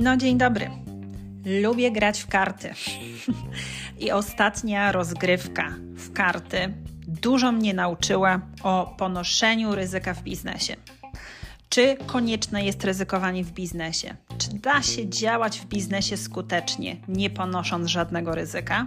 No, dzień dobry. Lubię grać w karty. I ostatnia rozgrywka w karty dużo mnie nauczyła o ponoszeniu ryzyka w biznesie. Czy konieczne jest ryzykowanie w biznesie? Czy da się działać w biznesie skutecznie, nie ponosząc żadnego ryzyka?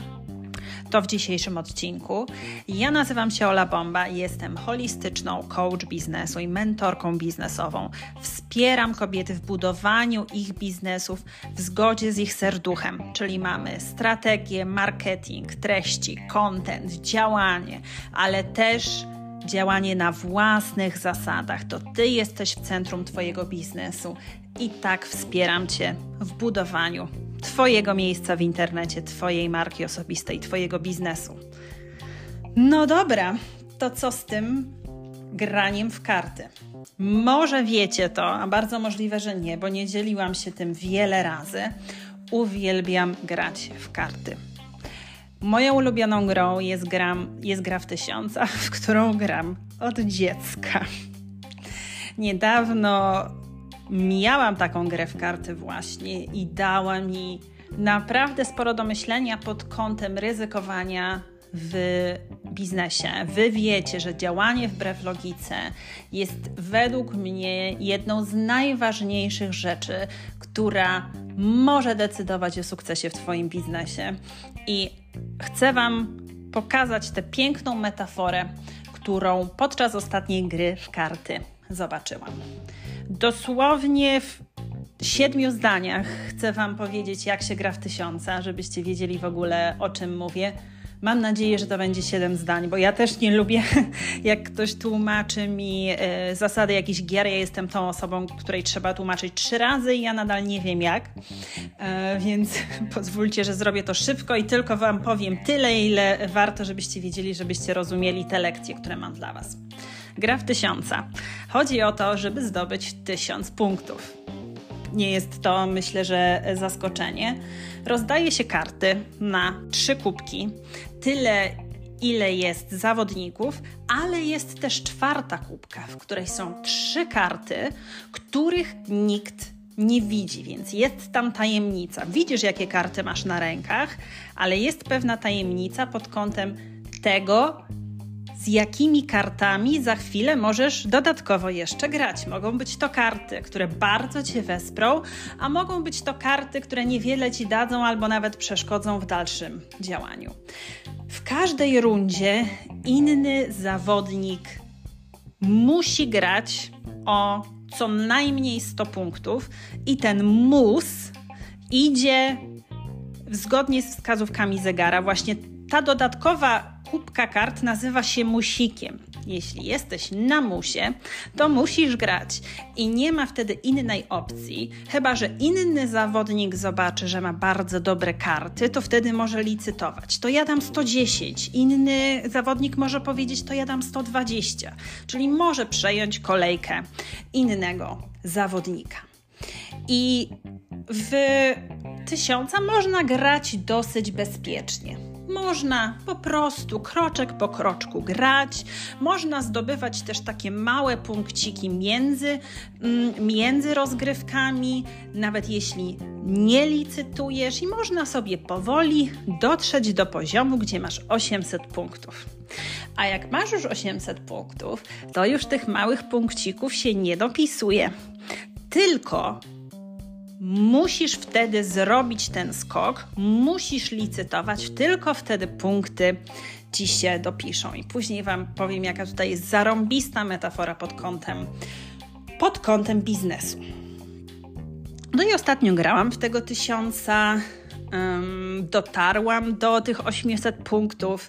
To w dzisiejszym odcinku. Ja nazywam się Ola Bomba i jestem holistyczną coach biznesu i mentorką biznesową. Wspieram kobiety w budowaniu ich biznesów w zgodzie z ich serduchem, czyli mamy strategię, marketing, treści, content, działanie, ale też działanie na własnych zasadach. To Ty jesteś w centrum Twojego biznesu i tak wspieram Cię w budowaniu Twojego miejsca w internecie, Twojej marki osobistej, Twojego biznesu. No dobra, to co z tym graniem w karty? Może wiecie to, a bardzo możliwe, że nie, bo nie dzieliłam się tym wiele razy. Uwielbiam grać w karty. Moją ulubioną grą jest, gram, jest gra w tysiąca, w którą gram od dziecka. Niedawno miałam taką grę w karty właśnie i dała mi naprawdę sporo do myślenia pod kątem ryzykowania w biznesie. Wy wiecie, że działanie wbrew logice jest według mnie jedną z najważniejszych rzeczy, która może decydować o sukcesie w Twoim biznesie. I chcę Wam pokazać tę piękną metaforę, którą podczas ostatniej gry w karty zobaczyłam. Dosłownie w siedmiu zdaniach chcę Wam powiedzieć, jak się gra w tysiąca, żebyście wiedzieli w ogóle o czym mówię. Mam nadzieję, że to będzie siedem zdań, bo ja też nie lubię, jak ktoś tłumaczy mi e, zasady jakichś gier. Ja jestem tą osobą, której trzeba tłumaczyć trzy razy i ja nadal nie wiem jak. E, więc pozwólcie, że zrobię to szybko i tylko Wam powiem tyle, ile warto, żebyście wiedzieli, żebyście rozumieli te lekcje, które mam dla Was. Gra w tysiąca. Chodzi o to, żeby zdobyć tysiąc punktów. Nie jest to, myślę, że zaskoczenie. Rozdaje się karty na trzy kubki, tyle ile jest zawodników, ale jest też czwarta kubka, w której są trzy karty, których nikt nie widzi, więc jest tam tajemnica. Widzisz, jakie karty masz na rękach, ale jest pewna tajemnica pod kątem tego, z jakimi kartami za chwilę możesz dodatkowo jeszcze grać. Mogą być to karty, które bardzo Cię wesprą, a mogą być to karty, które niewiele Ci dadzą albo nawet przeszkodzą w dalszym działaniu. W każdej rundzie inny zawodnik musi grać o co najmniej 100 punktów i ten mus idzie zgodnie z wskazówkami zegara. Właśnie ta dodatkowa kubka kart nazywa się musikiem. Jeśli jesteś na musie, to musisz grać i nie ma wtedy innej opcji, chyba że inny zawodnik zobaczy, że ma bardzo dobre karty, to wtedy może licytować. To ja dam 110, inny zawodnik może powiedzieć, to ja dam 120, czyli może przejąć kolejkę innego zawodnika. I w tysiąca można grać dosyć bezpiecznie. Można po prostu kroczek po kroczku grać, można zdobywać też takie małe punkciki między, mm, między rozgrywkami, nawet jeśli nie licytujesz, i można sobie powoli dotrzeć do poziomu, gdzie masz 800 punktów. A jak masz już 800 punktów, to już tych małych punkcików się nie dopisuje. Tylko musisz wtedy zrobić ten skok, musisz licytować, tylko wtedy punkty ci się dopiszą. I później Wam powiem, jaka tutaj jest zarąbista metafora pod kątem, pod kątem biznesu. No i ostatnio grałam w tego tysiąca, um, dotarłam do tych 800 punktów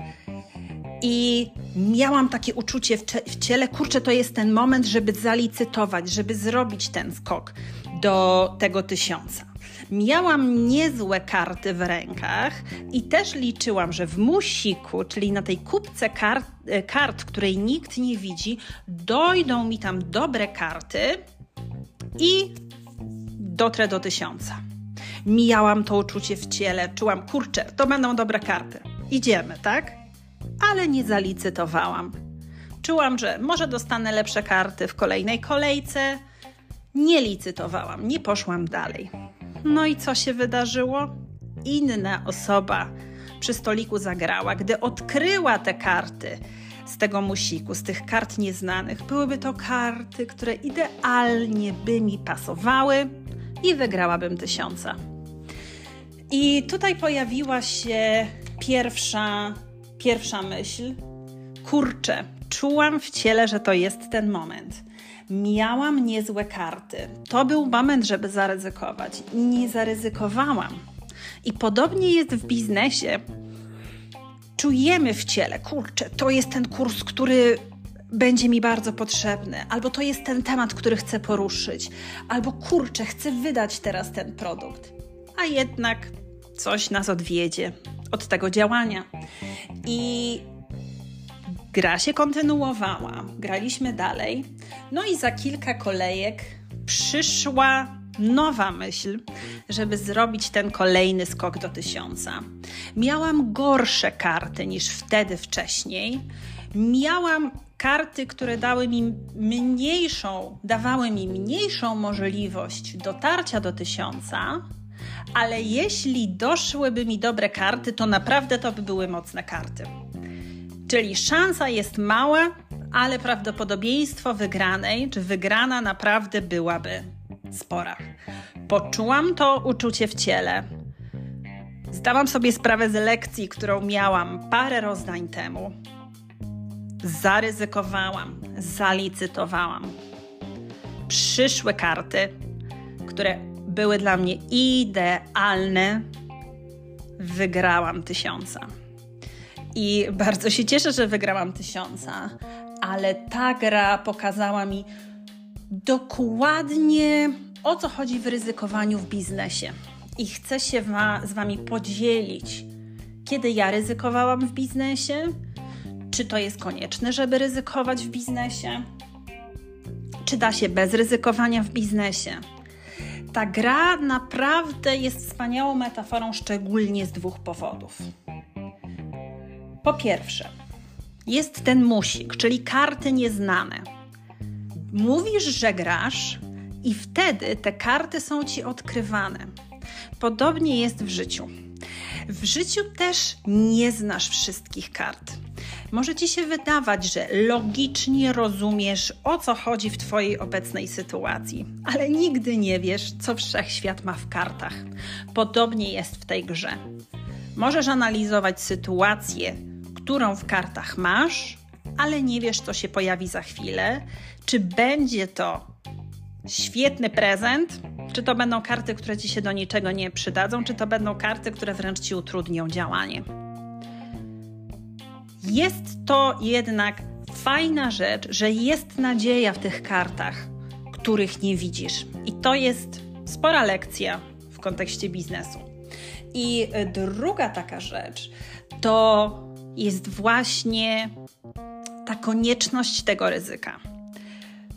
i miałam takie uczucie w, ciele, kurczę, to jest ten moment, żeby zalicytować, żeby zrobić ten skok do tego tysiąca. Miałam niezłe karty w rękach i też liczyłam, że w musiku, czyli na tej kubce kart, e, kart, której nikt nie widzi, dojdą mi tam dobre karty i dotrę do tysiąca. Mijałam to uczucie w ciele, czułam, kurczę, to będą dobre karty. Idziemy, tak? Ale nie zalicytowałam. Czułam, że może dostanę lepsze karty w kolejnej kolejce, nie licytowałam, nie poszłam dalej. No i co się wydarzyło? Inna osoba przy stoliku zagrała, gdy odkryła te karty z tego musiku, z tych kart nieznanych. Byłyby to karty, które idealnie by mi pasowały i wygrałabym tysiąca. I tutaj pojawiła się pierwsza, pierwsza myśl. Kurczę, czułam w ciele, że to jest ten moment. Miałam niezłe karty. To był moment, żeby zaryzykować. Nie zaryzykowałam. I podobnie jest w biznesie. Czujemy w ciele, kurczę, to jest ten kurs, który będzie mi bardzo potrzebny, albo to jest ten temat, który chcę poruszyć, albo kurczę, chcę wydać teraz ten produkt. A jednak coś nas odwiedzie od tego działania. I gra się kontynuowała, graliśmy dalej. No i za kilka kolejek przyszła nowa myśl, żeby zrobić ten kolejny skok do tysiąca. Miałam gorsze karty niż wtedy wcześniej. Miałam karty, które dały mi mniejszą, dawały mi mniejszą możliwość dotarcia do tysiąca, ale jeśli doszłyby mi dobre karty, to naprawdę to by były mocne karty. Czyli szansa jest mała, ale prawdopodobieństwo wygranej, czy wygrana naprawdę byłaby spora. Poczułam to uczucie w ciele. Zdałam sobie sprawę z lekcji, którą miałam parę rozdań temu. Zaryzykowałam, zalicytowałam. Przyszły karty, które były dla mnie idealne. Wygrałam tysiąca. I bardzo się cieszę, że wygrałam tysiąca, ale ta gra pokazała mi dokładnie o co chodzi w ryzykowaniu w biznesie. I chcę się wa z Wami podzielić, kiedy ja ryzykowałam w biznesie, czy to jest konieczne, żeby ryzykować w biznesie, czy da się bez ryzykowania w biznesie. Ta gra naprawdę jest wspaniałą metaforą, szczególnie z dwóch powodów. Po pierwsze, jest ten musik, czyli karty nieznane. Mówisz, że grasz, i wtedy te karty są ci odkrywane. Podobnie jest w życiu. W życiu też nie znasz wszystkich kart. Może ci się wydawać, że logicznie rozumiesz, o co chodzi w Twojej obecnej sytuacji, ale nigdy nie wiesz, co wszechświat ma w kartach. Podobnie jest w tej grze. Możesz analizować sytuację, którą w kartach masz, ale nie wiesz, co się pojawi za chwilę, czy będzie to świetny prezent, czy to będą karty, które ci się do niczego nie przydadzą, czy to będą karty, które wręcz ci utrudnią działanie. Jest to jednak fajna rzecz, że jest nadzieja w tych kartach, których nie widzisz. I to jest spora lekcja w kontekście biznesu. I druga taka rzecz to jest właśnie ta konieczność tego ryzyka.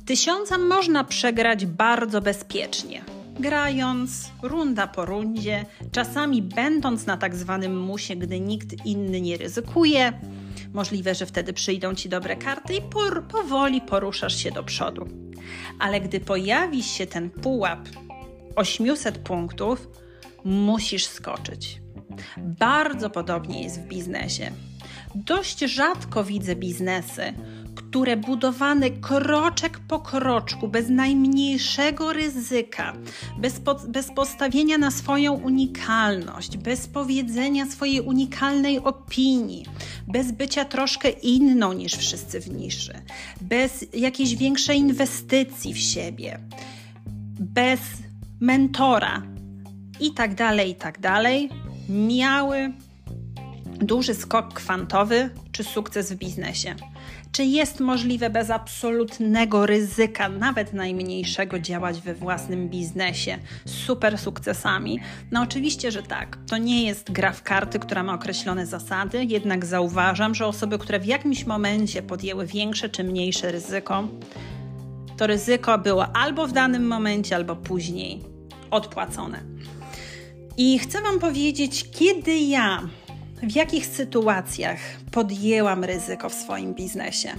Tysiąca można przegrać bardzo bezpiecznie, grając runda po rundzie, czasami będąc na tak zwanym musie, gdy nikt inny nie ryzykuje. Możliwe, że wtedy przyjdą ci dobre karty i por powoli poruszasz się do przodu. Ale gdy pojawi się ten pułap 800 punktów, musisz skoczyć. Bardzo podobnie jest w biznesie. Dość rzadko widzę biznesy, które budowane kroczek po kroczku, bez najmniejszego ryzyka, bez, po, bez postawienia na swoją unikalność, bez powiedzenia swojej unikalnej opinii, bez bycia troszkę inną niż wszyscy w niszy, bez jakiejś większej inwestycji w siebie, bez mentora i tak dalej, i tak dalej, miały duży skok kwantowy czy sukces w biznesie. Czy jest możliwe bez absolutnego ryzyka, nawet najmniejszego, działać we własnym biznesie z super sukcesami? No oczywiście, że tak. To nie jest gra w karty, która ma określone zasady, jednak zauważam, że osoby, które w jakimś momencie podjęły większe czy mniejsze ryzyko, to ryzyko było albo w danym momencie, albo później odpłacone. I chcę Wam powiedzieć, kiedy ja w jakich sytuacjach podjęłam ryzyko w swoim biznesie.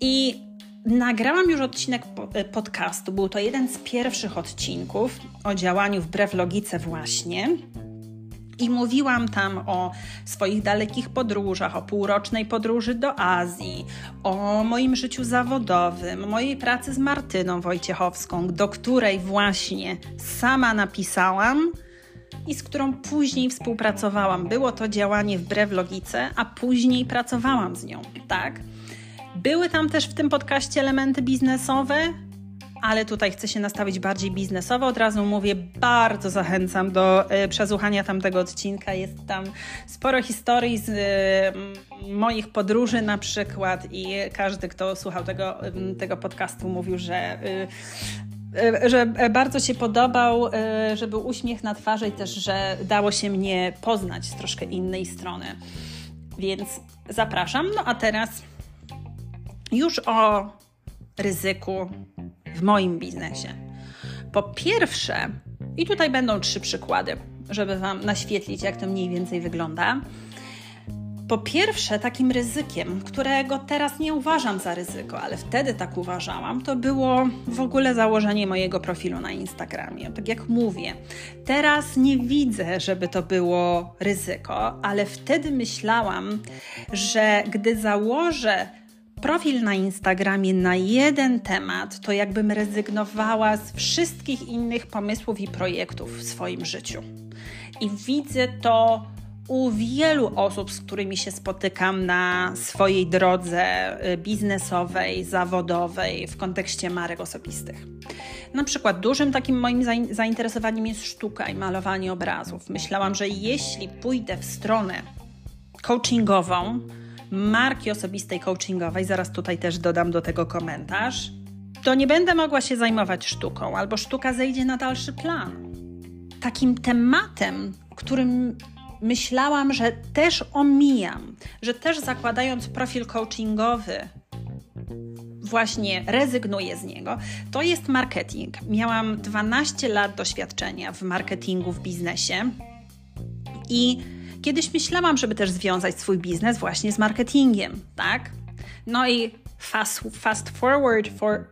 I nagrałam już odcinek e, podcastu. Był to jeden z pierwszych odcinków o działaniu wbrew logice, właśnie. I mówiłam tam o swoich dalekich podróżach, o półrocznej podróży do Azji, o moim życiu zawodowym, mojej pracy z Martyną Wojciechowską, do której właśnie sama napisałam i z którą później współpracowałam. Było to działanie wbrew logice, a później pracowałam z nią, tak? Były tam też w tym podcaście elementy biznesowe, ale tutaj chcę się nastawić bardziej biznesowo. Od razu mówię, bardzo zachęcam do y, przesłuchania tamtego odcinka. Jest tam sporo historii z y, moich podróży na przykład i każdy, kto słuchał tego, y, tego podcastu mówił, że że bardzo się podobał, że był uśmiech na twarzy i też, że dało się mnie poznać z troszkę innej strony. Więc zapraszam. No a teraz już o ryzyku w moim biznesie. Po pierwsze, i tutaj będą trzy przykłady, żeby Wam naświetlić, jak to mniej więcej wygląda. Po pierwsze, takim ryzykiem, którego teraz nie uważam za ryzyko, ale wtedy tak uważałam, to było w ogóle założenie mojego profilu na Instagramie. Tak jak mówię, teraz nie widzę, żeby to było ryzyko, ale wtedy myślałam, że gdy założę profil na Instagramie na jeden temat, to jakbym rezygnowała z wszystkich innych pomysłów i projektów w swoim życiu. I widzę to u wielu osób, z którymi się spotykam na swojej drodze y, biznesowej, zawodowej, w kontekście marek osobistych. Na przykład dużym takim moim zainteresowaniem jest sztuka i malowanie obrazów. Myślałam, że jeśli pójdę w stronę coachingową, marki osobistej coachingowej, zaraz tutaj też dodam do tego komentarz, to nie będę mogła się zajmować sztuką, albo sztuka zejdzie na dalszy plan. Takim tematem, którym myślałam, że też omijam, że też zakładając profil coachingowy, właśnie rezygnuję z niego, to jest marketing. Miałam 12 lat doświadczenia w marketingu, w biznesie i Kiedyś myślałam, żeby też związać swój biznes właśnie z marketingiem, tak? No i fast, fast forward for.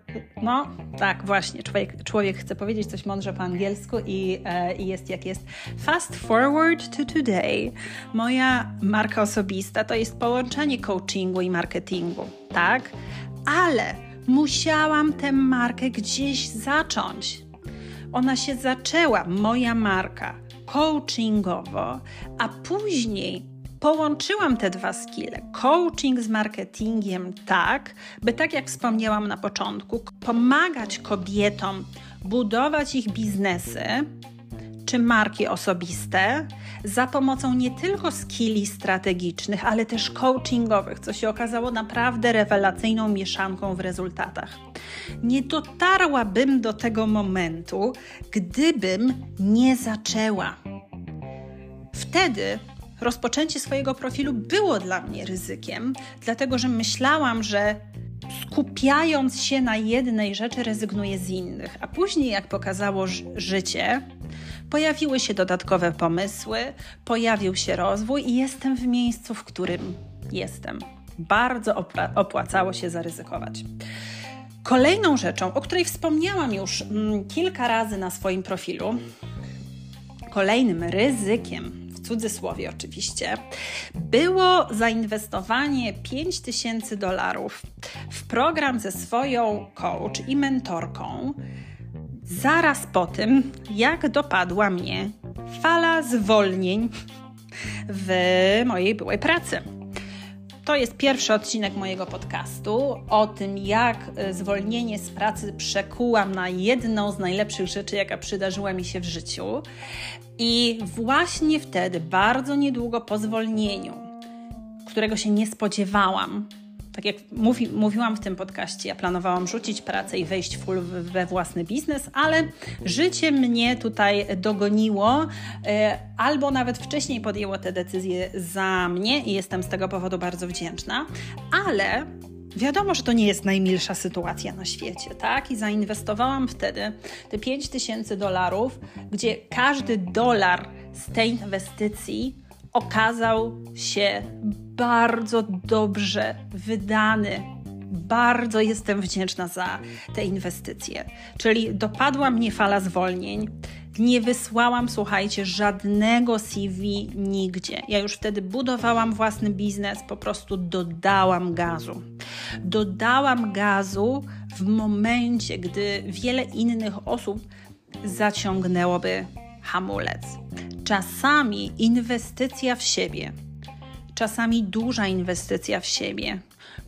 No, tak, właśnie. Człowiek, człowiek chce powiedzieć coś mądrze po angielsku i, e, i jest jak jest. Fast forward to today. Moja marka osobista to jest połączenie coachingu i marketingu, tak? Ale musiałam tę markę gdzieś zacząć. Ona się zaczęła, moja marka coachingowo, a później połączyłam te dwa skille, coaching z marketingiem, tak, by tak jak wspomniałam na początku, pomagać kobietom budować ich biznesy czy marki osobiste za pomocą nie tylko skilli strategicznych, ale też coachingowych, co się okazało naprawdę rewelacyjną mieszanką w rezultatach. Nie dotarłabym do tego momentu, gdybym nie zaczęła. Wtedy rozpoczęcie swojego profilu było dla mnie ryzykiem, dlatego że myślałam, że skupiając się na jednej rzeczy, rezygnuję z innych. A później, jak pokazało życie, pojawiły się dodatkowe pomysły, pojawił się rozwój i jestem w miejscu, w którym jestem. Bardzo opłacało się zaryzykować. Kolejną rzeczą, o której wspomniałam już mm, kilka razy na swoim profilu, kolejnym ryzykiem cudzysłowie oczywiście, było zainwestowanie 5000 dolarów w program ze swoją coach i mentorką zaraz po tym, jak dopadła mnie fala zwolnień w mojej byłej pracy. To jest pierwszy odcinek mojego podcastu o tym, jak e, zwolnienie z pracy przekułam na jedną z najlepszych rzeczy, jaka przydarzyła mi się w życiu. I właśnie wtedy, bardzo niedługo po zwolnieniu, którego się nie spodziewałam, tak jak mówi, mówiłam w tym podcaście, ja planowałam rzucić pracę i wejść full we własny biznes, ale życie mnie tutaj dogoniło, e, albo nawet wcześniej podjęło te decyzje za mnie i jestem z tego powodu bardzo wdzięczna, ale Wiadomo, że to nie jest najmilsza sytuacja na świecie, tak? I zainwestowałam wtedy te 5000 dolarów, gdzie każdy dolar z tej inwestycji okazał się bardzo dobrze wydany bardzo jestem wdzięczna za te inwestycje. Czyli dopadła mnie fala zwolnień. Nie wysłałam, słuchajcie, żadnego CV nigdzie. Ja już wtedy budowałam własny biznes, po prostu dodałam gazu. Dodałam gazu w momencie, gdy wiele innych osób zaciągnęłoby hamulec. Czasami inwestycja w siebie, czasami duża inwestycja w siebie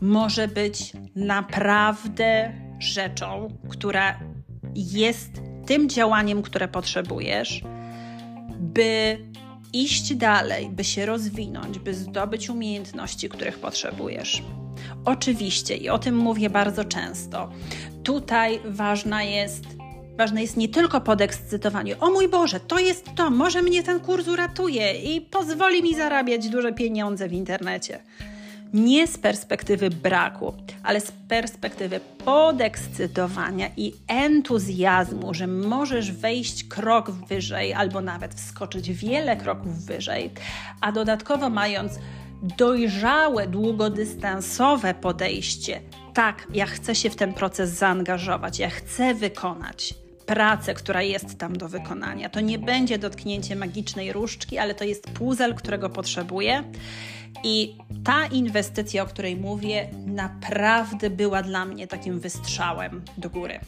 może być naprawdę rzeczą, która jest tym działaniem, które potrzebujesz, by iść dalej, by się rozwinąć, by zdobyć umiejętności, których potrzebujesz. Oczywiście, i o tym mówię bardzo często, tutaj ważna jest Ważne jest nie tylko podekscytowanie. O mój Boże, to jest to, może mnie ten kurs uratuje i pozwoli mi zarabiać duże pieniądze w internecie. Nie z perspektywy braku, ale z perspektywy podekscytowania i entuzjazmu, że możesz wejść krok wyżej albo nawet wskoczyć wiele kroków wyżej, a dodatkowo mając dojrzałe, długodystansowe podejście, tak, ja chcę się w ten proces zaangażować, ja chcę wykonać pracę, która jest tam do wykonania. To nie będzie dotknięcie magicznej różdżki, ale to jest puzzle, którego potrzebuję. I ta inwestycja, o której mówię, naprawdę była dla mnie takim wystrzałem do góry.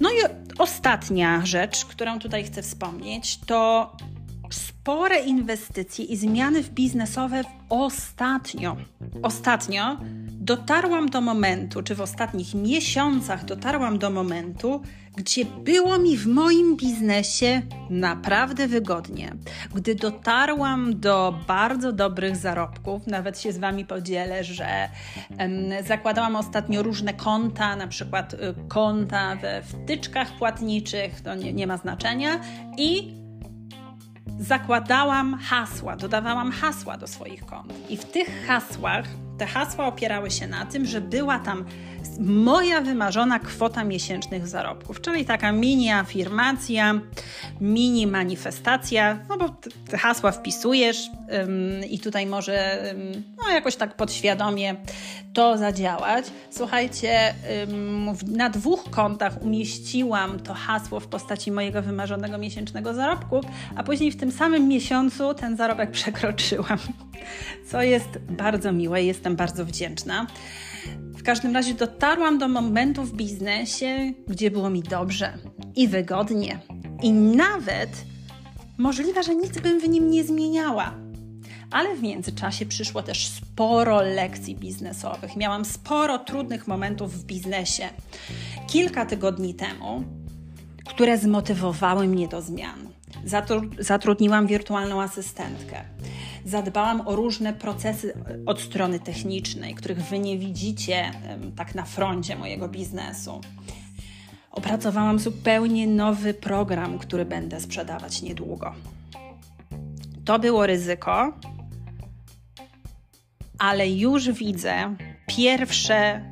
No i ostatnia rzecz, którą tutaj chcę wspomnieć, to spore inwestycje i zmiany biznesowe ostatnio. Ostatnio dotarłam do momentu, czy w ostatnich miesiącach dotarłam do momentu, gdzie było mi w moim biznesie naprawdę wygodnie. Gdy dotarłam do bardzo dobrych zarobków, nawet się z Wami podzielę, że zakładałam ostatnio różne konta, na przykład y, konta we wtyczkach płatniczych, to nie, nie ma znaczenia, i zakładałam hasła, dodawałam hasła do swoich kont. I w tych hasłach, te hasła opierały się na tym, że była tam moja wymarzona kwota miesięcznych zarobków, czyli taka mini afirmacja, mini manifestacja, no bo te hasła wpisujesz ym, i tutaj może ym, no jakoś tak podświadomie to zadziałać. Słuchajcie, ym, na dwóch kontach umieściłam to hasło w postaci mojego wymarzonego miesięcznego zarobku, a później w tym samym miesiącu ten zarobek przekroczyłam, co jest bardzo miłe, jestem bardzo wdzięczna. W każdym razie dotarłam do momentu w biznesie, gdzie było mi dobrze i wygodnie. I nawet możliwe, że nic bym w nim nie zmieniała. Ale w międzyczasie przyszło też sporo lekcji biznesowych. Miałam sporo trudnych momentów w biznesie kilka tygodni temu, które zmotywowały mnie do zmian. Zatrudniłam wirtualną asystentkę zadbałam o różne procesy od strony technicznej, których wy nie widzicie tak na froncie mojego biznesu. Opracowałam zupełnie nowy program, który będę sprzedawać niedługo. To było ryzyko, ale już widzę pierwsze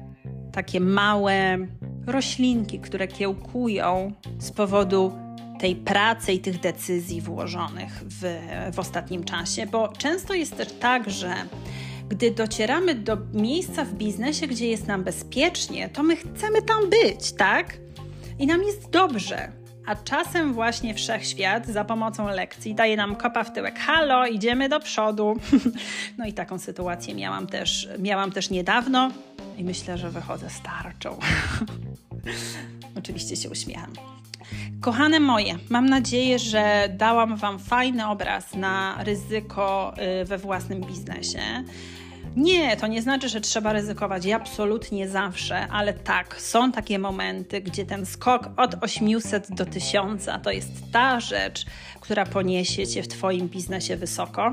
takie małe roślinki, które kiełkują z powodu tej pracy i tych decyzji włożonych w, w ostatnim czasie, bo często jest też tak, że gdy docieramy do miejsca w biznesie, gdzie jest nam bezpiecznie, to my chcemy tam być, tak? I nam jest dobrze. A czasem właśnie wszechświat za pomocą lekcji daje nam kopa w tyłek. Halo, idziemy do przodu. No i taką sytuację miałam też, miałam też niedawno i myślę, że wychodzę starczą. Oczywiście się uśmiecham. Kochane moje, mam nadzieję, że dałam Wam fajny obraz na ryzyko y, we własnym biznesie. Nie, to nie znaczy, że trzeba ryzykować absolutnie zawsze, ale tak, są takie momenty, gdzie ten skok od 800 do 1000 to jest ta rzecz, która poniesie Cię w Twoim biznesie wysoko.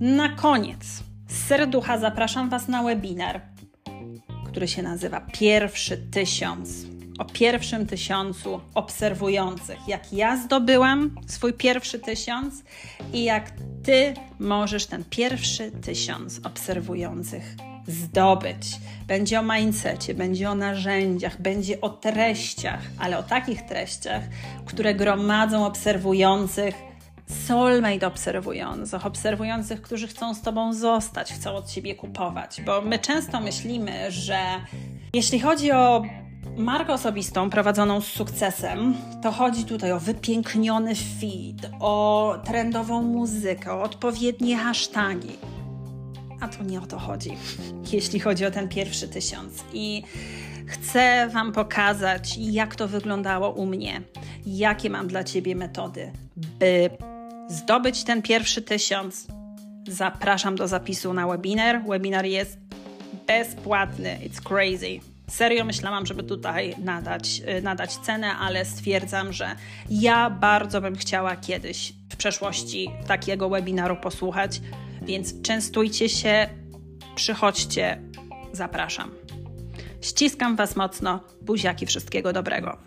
Na koniec, z serducha zapraszam Was na webinar, który się nazywa Pierwszy Tysiąc o pierwszym tysiącu obserwujących. Jak ja zdobyłam swój pierwszy tysiąc i jak ty możesz ten pierwszy tysiąc obserwujących zdobyć. Będzie o mindsetie, będzie o narzędziach, będzie o treściach, ale o takich treściach, które gromadzą obserwujących soulmate obserwujących, obserwujących, którzy chcą z Tobą zostać, chcą od Ciebie kupować. Bo my często myślimy, że jeśli chodzi o markę osobistą prowadzoną z sukcesem, to chodzi tutaj o wypiękniony feed, o trendową muzykę, o odpowiednie hasztagi. A tu nie o to chodzi, jeśli chodzi o ten pierwszy tysiąc. I chcę Wam pokazać, jak to wyglądało u mnie, jakie mam dla Ciebie metody, by zdobyć ten pierwszy tysiąc. Zapraszam do zapisu na webinar. Webinar jest bezpłatny. It's crazy. Serio myślałam, żeby tutaj nadać, y, nadać cenę, ale stwierdzam, że ja bardzo bym chciała kiedyś w przeszłości takiego webinaru posłuchać, więc częstujcie się, przychodźcie, zapraszam. Ściskam Was mocno, buziaki, wszystkiego dobrego.